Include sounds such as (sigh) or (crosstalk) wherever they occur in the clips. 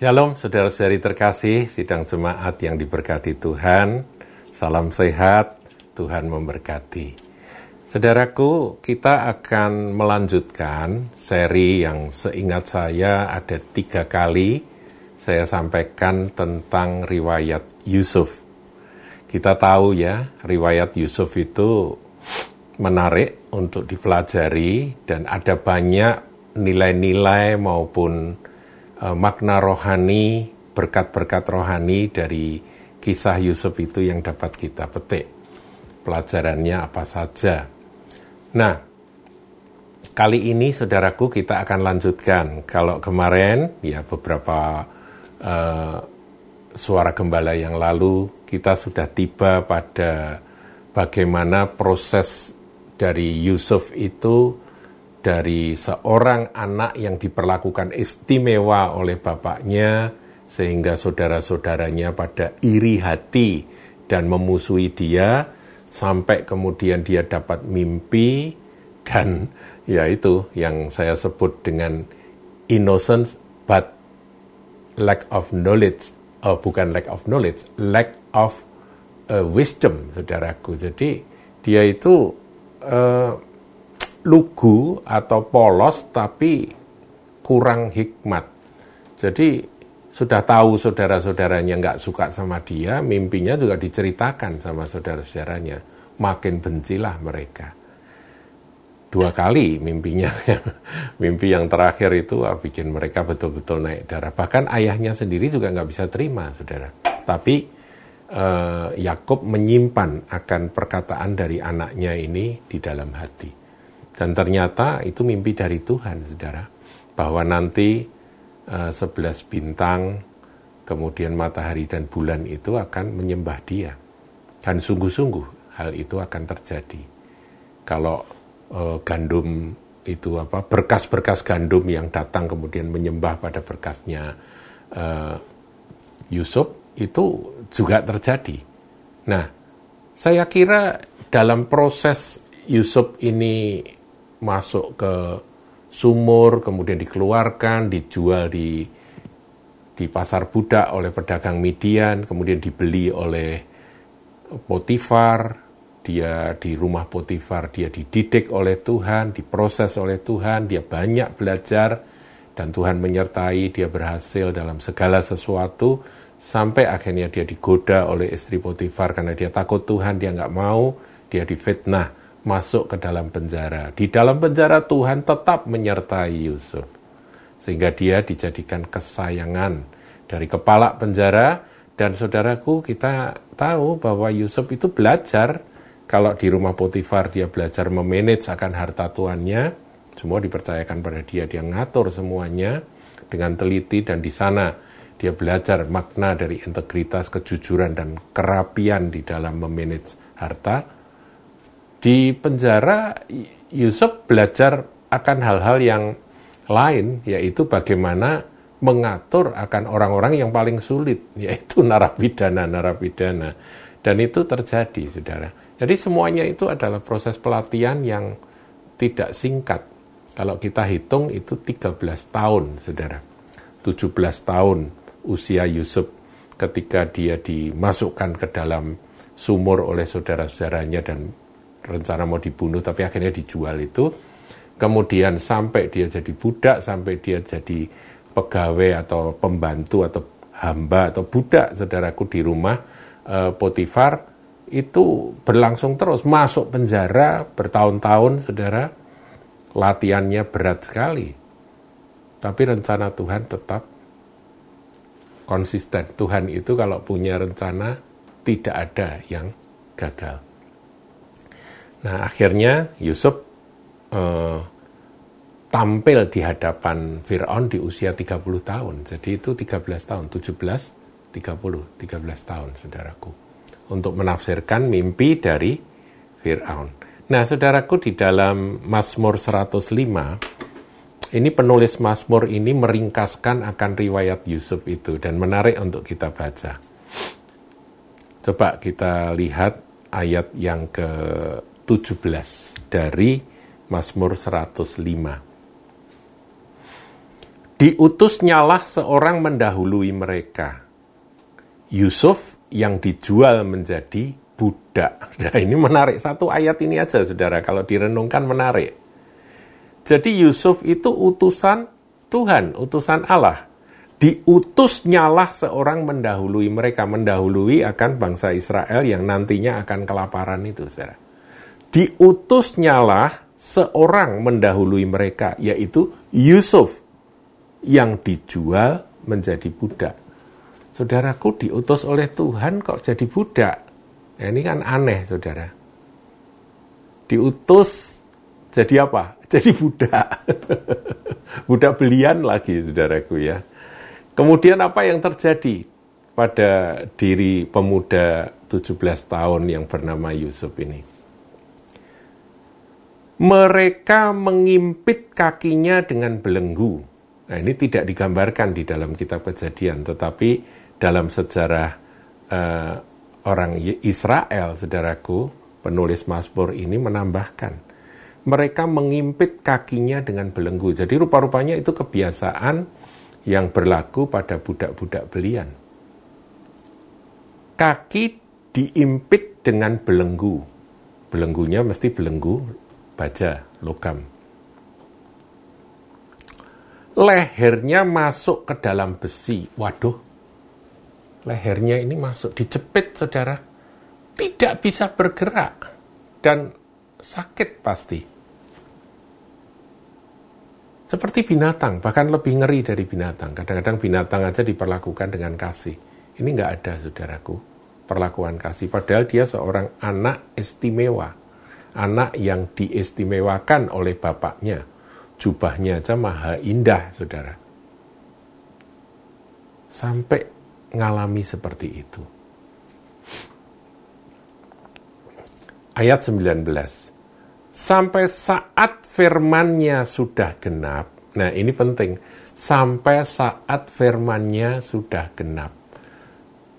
Shalom saudara-saudari terkasih, sidang jemaat yang diberkati Tuhan. Salam sehat, Tuhan memberkati. Saudaraku, kita akan melanjutkan seri yang seingat saya ada tiga kali saya sampaikan tentang riwayat Yusuf. Kita tahu ya, riwayat Yusuf itu menarik untuk dipelajari dan ada banyak nilai-nilai maupun uh, makna rohani, berkat-berkat rohani dari kisah Yusuf itu yang dapat kita petik. Pelajarannya apa saja. Nah, kali ini saudaraku kita akan lanjutkan. Kalau kemarin ya beberapa uh, suara gembala yang lalu kita sudah tiba pada bagaimana proses dari Yusuf itu dari seorang anak yang diperlakukan istimewa oleh bapaknya sehingga saudara-saudaranya pada iri hati dan memusuhi dia sampai kemudian dia dapat mimpi dan (laughs) ya itu yang saya sebut dengan innocence but lack of knowledge oh, bukan lack of knowledge lack of uh, wisdom saudaraku. Jadi dia itu uh, lugu atau polos tapi kurang hikmat. Jadi sudah tahu saudara-saudaranya nggak suka sama dia, mimpinya juga diceritakan sama saudara-saudaranya. Makin bencilah mereka. Dua kali mimpinya, (laughs) mimpi yang terakhir itu wah, bikin mereka betul-betul naik darah. Bahkan ayahnya sendiri juga nggak bisa terima, saudara. Tapi eh, Yakub menyimpan akan perkataan dari anaknya ini di dalam hati. Dan ternyata itu mimpi dari Tuhan, saudara. Bahwa nanti uh, bintang, kemudian matahari dan bulan itu akan menyembah dia. Dan sungguh-sungguh hal itu akan terjadi. Kalau uh, gandum itu apa berkas-berkas gandum yang datang kemudian menyembah pada berkasnya uh, Yusuf itu juga terjadi. Nah, saya kira dalam proses Yusuf ini masuk ke sumur, kemudian dikeluarkan, dijual di di pasar budak oleh pedagang Midian, kemudian dibeli oleh Potifar, dia di rumah Potifar, dia dididik oleh Tuhan, diproses oleh Tuhan, dia banyak belajar, dan Tuhan menyertai, dia berhasil dalam segala sesuatu, sampai akhirnya dia digoda oleh istri Potifar karena dia takut Tuhan, dia nggak mau, dia difitnah masuk ke dalam penjara. Di dalam penjara Tuhan tetap menyertai Yusuf. Sehingga dia dijadikan kesayangan dari kepala penjara. Dan saudaraku kita tahu bahwa Yusuf itu belajar. Kalau di rumah Potifar dia belajar memanage akan harta tuannya. Semua dipercayakan pada dia. Dia ngatur semuanya dengan teliti dan di sana dia belajar makna dari integritas, kejujuran, dan kerapian di dalam memanage harta di penjara Yusuf belajar akan hal-hal yang lain, yaitu bagaimana mengatur akan orang-orang yang paling sulit, (laughs) yaitu narapidana-narapidana. Dan itu terjadi, saudara. Jadi semuanya itu adalah proses pelatihan yang tidak singkat. Kalau kita hitung itu 13 tahun, saudara. 17 tahun usia Yusuf ketika dia dimasukkan ke dalam sumur oleh saudara-saudaranya dan rencana mau dibunuh tapi akhirnya dijual itu. Kemudian sampai dia jadi budak sampai dia jadi pegawai atau pembantu atau hamba atau budak saudaraku di rumah e, Potifar itu berlangsung terus. Masuk penjara bertahun-tahun saudara. Latihannya berat sekali. Tapi rencana Tuhan tetap konsisten. Tuhan itu kalau punya rencana tidak ada yang gagal Nah akhirnya Yusuf eh, tampil di hadapan Fir'aun di usia 30 tahun. Jadi itu 13 tahun, 17, 30, 13 tahun saudaraku. Untuk menafsirkan mimpi dari Fir'aun. Nah saudaraku di dalam Mazmur 105, ini penulis Mazmur ini meringkaskan akan riwayat Yusuf itu dan menarik untuk kita baca. Coba kita lihat ayat yang ke 17 dari Mazmur 105. Diutusnyalah seorang mendahului mereka. Yusuf yang dijual menjadi budak. (laughs) Nah ini menarik, satu ayat ini aja saudara, kalau direnungkan menarik. Jadi Yusuf itu utusan Tuhan, utusan Allah. Diutusnyalah seorang mendahului mereka, mendahului akan bangsa Israel yang nantinya akan kelaparan itu saudara. Diutusnyalah seorang mendahului mereka, yaitu Yusuf yang dijual menjadi budak. Saudaraku diutus oleh Tuhan kok jadi budak. Nah, ini kan aneh, saudara. Diutus jadi apa? (laughs) Jadi budak. (laughs) budak belian lagi, saudaraku ya. Kemudian apa yang terjadi pada diri pemuda 17 tahun yang bernama Yusuf ini? Mereka mengimpit kakinya dengan belenggu Nah ini tidak digambarkan di dalam kitab kejadian, tetapi dalam sejarah uh, orang Israel, saudaraku, penulis Mazmur ini menambahkan, mereka mengimpit kakinya dengan belenggu. Jadi rupa-rupanya itu kebiasaan yang berlaku pada budak-budak belian. Kaki diimpit dengan belenggu. Belenggunya mesti belenggu baja, logam lehernya masuk ke dalam besi. Waduh, lehernya ini masuk, dicepit saudara. Tidak bisa bergerak dan sakit pasti. Seperti binatang, bahkan lebih ngeri dari binatang. Kadang-kadang binatang aja diperlakukan dengan kasih. Ini nggak ada, saudaraku, perlakuan kasih. Padahal dia seorang anak istimewa. Anak yang diistimewakan oleh bapaknya jubahnya aja maha indah, saudara. Sampai ngalami seperti itu. Ayat 19. Sampai saat firmannya sudah genap. Nah ini penting. Sampai saat firmannya sudah genap.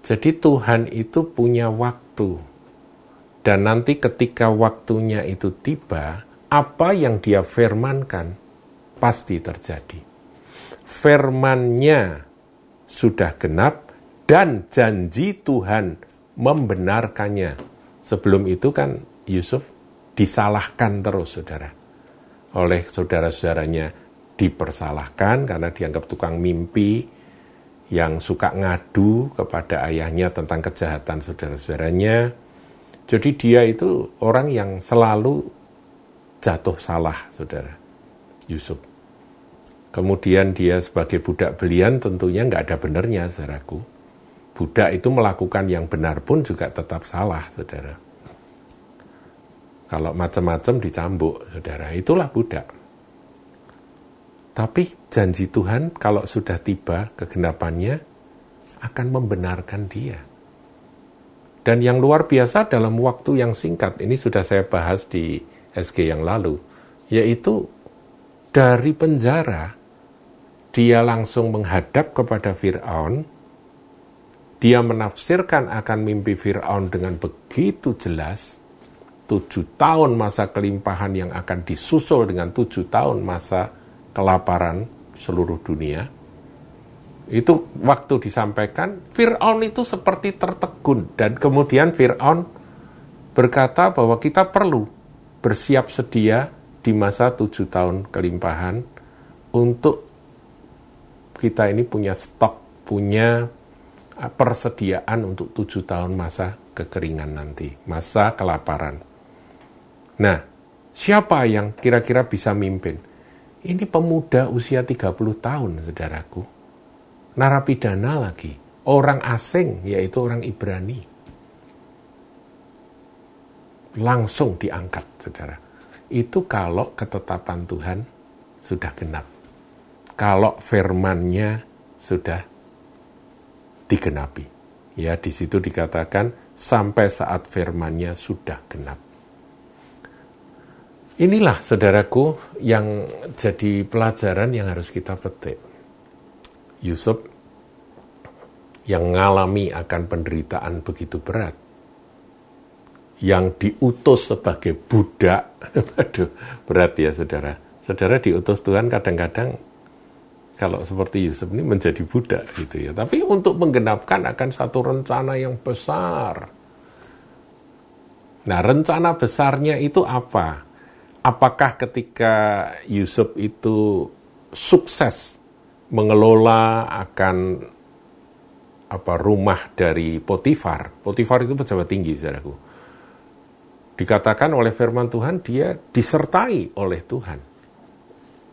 Jadi Tuhan itu punya waktu. Dan nanti ketika waktunya itu tiba, apa yang dia firmankan pasti terjadi. Firmannya sudah genap dan janji Tuhan membenarkannya. Sebelum itu kan Yusuf disalahkan terus saudara. Oleh saudara-saudaranya dipersalahkan karena dianggap tukang mimpi yang suka ngadu kepada ayahnya tentang kejahatan saudara-saudaranya. Jadi dia itu orang yang selalu jatuh salah, saudara. Yusuf. Kemudian dia sebagai budak belian tentunya nggak ada benernya, saudaraku. Budak itu melakukan yang benar pun juga tetap salah, saudara. Kalau macam-macam dicambuk, saudara, itulah budak. Tapi janji Tuhan kalau sudah tiba kegenapannya akan membenarkan dia. Dan yang luar biasa dalam waktu yang singkat, ini sudah saya bahas di SG yang lalu, yaitu dari penjara dia langsung menghadap kepada Firaun. Dia menafsirkan akan mimpi Firaun dengan begitu jelas. Tujuh tahun masa kelimpahan yang akan disusul dengan tujuh tahun masa kelaparan seluruh dunia. Itu waktu disampaikan, Fir'aun itu seperti tertegun. Dan kemudian Fir'aun berkata bahwa kita perlu bersiap sedia di masa tujuh tahun kelimpahan untuk kita ini punya stok, punya uh, persediaan untuk tujuh tahun masa kekeringan nanti, masa kelaparan. Nah, siapa yang kira-kira bisa mimpin? Ini pemuda usia 30 tahun, saudaraku. Narapidana lagi, orang asing, yaitu orang Ibrani. Langsung diangkat, saudara. Itu kalau ketetapan Tuhan sudah genap kalau firmannya sudah digenapi. Ya, di situ dikatakan sampai saat firmannya sudah genap. Inilah saudaraku yang jadi pelajaran yang harus kita petik. Yusuf yang mengalami akan penderitaan begitu berat, yang diutus sebagai budak, (laughs) aduh berat ya saudara. Saudara diutus Tuhan kadang-kadang kalau seperti Yusuf ini menjadi budak gitu ya. Tapi untuk menggenapkan akan satu rencana yang besar. Nah, rencana besarnya itu apa? Apakah ketika Yusuf itu sukses mengelola akan apa rumah dari Potifar? Potifar itu pejabat tinggi, saudaraku. Dikatakan oleh firman Tuhan dia disertai oleh Tuhan.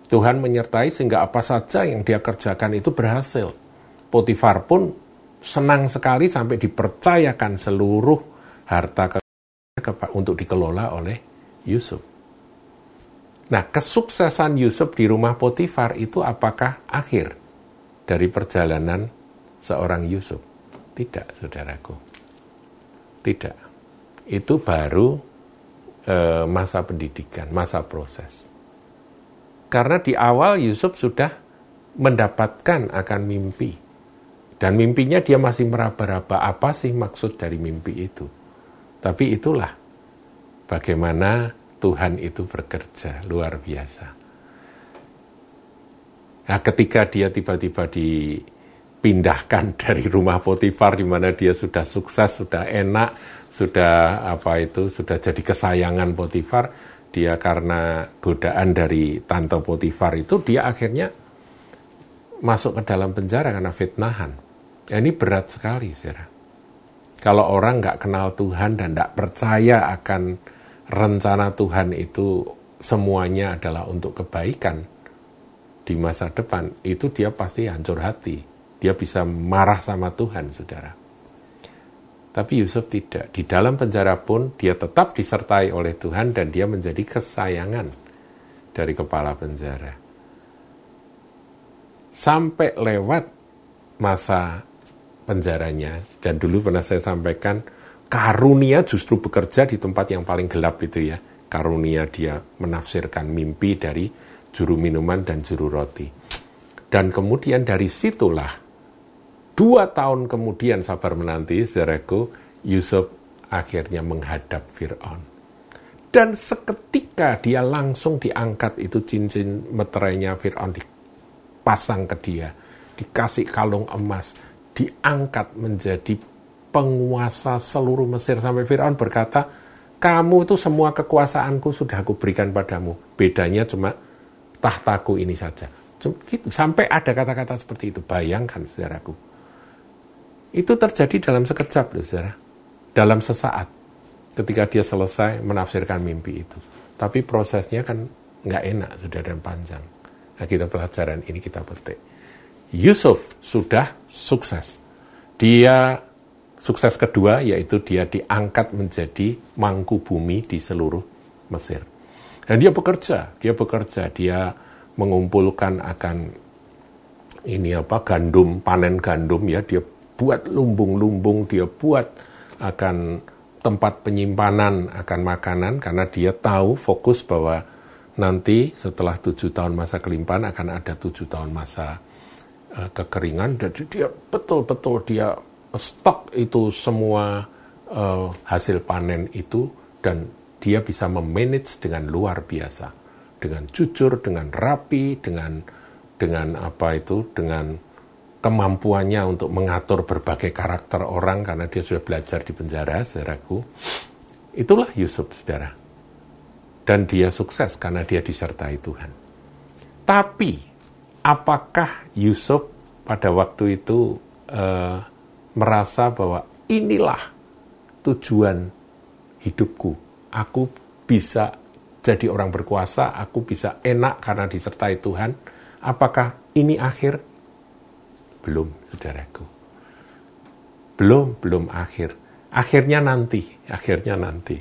Tuhan menyertai sehingga apa saja yang dia kerjakan itu berhasil. Potifar pun senang sekali sampai dipercayakan seluruh harta untuk dikelola oleh Yusuf. Nah, kesuksesan Yusuf di rumah Potifar itu apakah akhir dari perjalanan seorang Yusuf? Tidak, saudaraku. Tidak. Itu baru e, masa pendidikan, masa proses. Karena di awal Yusuf sudah mendapatkan akan mimpi. Dan mimpinya dia masih meraba-raba apa sih maksud dari mimpi itu. Tapi itulah bagaimana Tuhan itu bekerja luar biasa. Nah, ketika dia tiba-tiba dipindahkan (laughs) dari rumah Potifar di mana dia sudah sukses, sudah enak, sudah apa itu, sudah jadi kesayangan Potifar, dia karena godaan dari tante Potifar itu dia akhirnya masuk ke dalam penjara karena fitnahan. Ya, ini berat sekali, saudara. Kalau orang nggak kenal Tuhan dan nggak percaya akan rencana Tuhan itu semuanya adalah untuk kebaikan di masa depan, itu dia pasti hancur hati. Dia bisa marah sama Tuhan, saudara. Tapi Yusuf tidak. Di dalam penjara pun dia tetap disertai oleh Tuhan dan dia menjadi kesayangan dari kepala penjara. Sampai lewat masa penjaranya. Dan dulu pernah saya sampaikan, karunia justru bekerja di tempat yang paling gelap itu ya. Karunia dia menafsirkan mimpi dari juru minuman dan juru roti. Dan kemudian dari situlah, dua tahun kemudian sabar menanti, saudaraku, Yusuf akhirnya menghadap Fir'aun. Dan seketika dia langsung diangkat itu cincin meterainya Fir'aun dipasang ke dia. Dikasih kalung emas, diangkat menjadi penguasa seluruh Mesir sampai Firaun berkata, kamu itu semua kekuasaanku sudah aku berikan padamu. Bedanya cuma tahtaku ini saja. Gitu. Sampai ada kata-kata seperti itu. Bayangkan, saudaraku. Itu terjadi dalam sekejap, loh, saudara. Dalam sesaat. Ketika dia selesai menafsirkan mimpi itu. Tapi prosesnya kan nggak enak, sudah dan panjang. Nah, kita pelajaran ini kita petik. Yusuf sudah sukses. Dia Sukses kedua yaitu dia diangkat menjadi mangku bumi di seluruh Mesir. Dan dia bekerja, dia bekerja, dia mengumpulkan akan ini apa gandum, panen gandum ya, dia buat lumbung-lumbung, dia buat akan tempat penyimpanan akan makanan karena dia tahu fokus bahwa nanti setelah tujuh tahun masa kelimpahan akan ada tujuh tahun masa uh, kekeringan. Dan dia betul-betul dia stok itu semua uh, hasil panen itu dan dia bisa memanage dengan luar biasa. Dengan jujur dengan rapi dengan dengan apa itu dengan kemampuannya untuk mengatur berbagai karakter orang karena dia sudah belajar di penjara saudaraku itulah Yusuf saudara. Dan dia sukses karena dia disertai Tuhan. Tapi apakah Yusuf pada waktu itu uh, merasa bahwa inilah tujuan hidupku. Aku bisa jadi orang berkuasa, aku bisa enak karena disertai Tuhan. Apakah ini akhir? Belum, saudaraku. Belum, belum akhir. Akhirnya nanti, akhirnya nanti.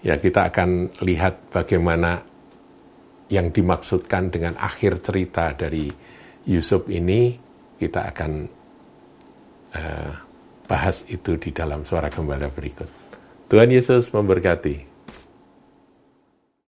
Ya, kita akan lihat bagaimana yang dimaksudkan dengan akhir cerita dari Yusuf ini, kita akan uh, bahas itu di dalam suara gembala berikut. Tuhan Yesus memberkati.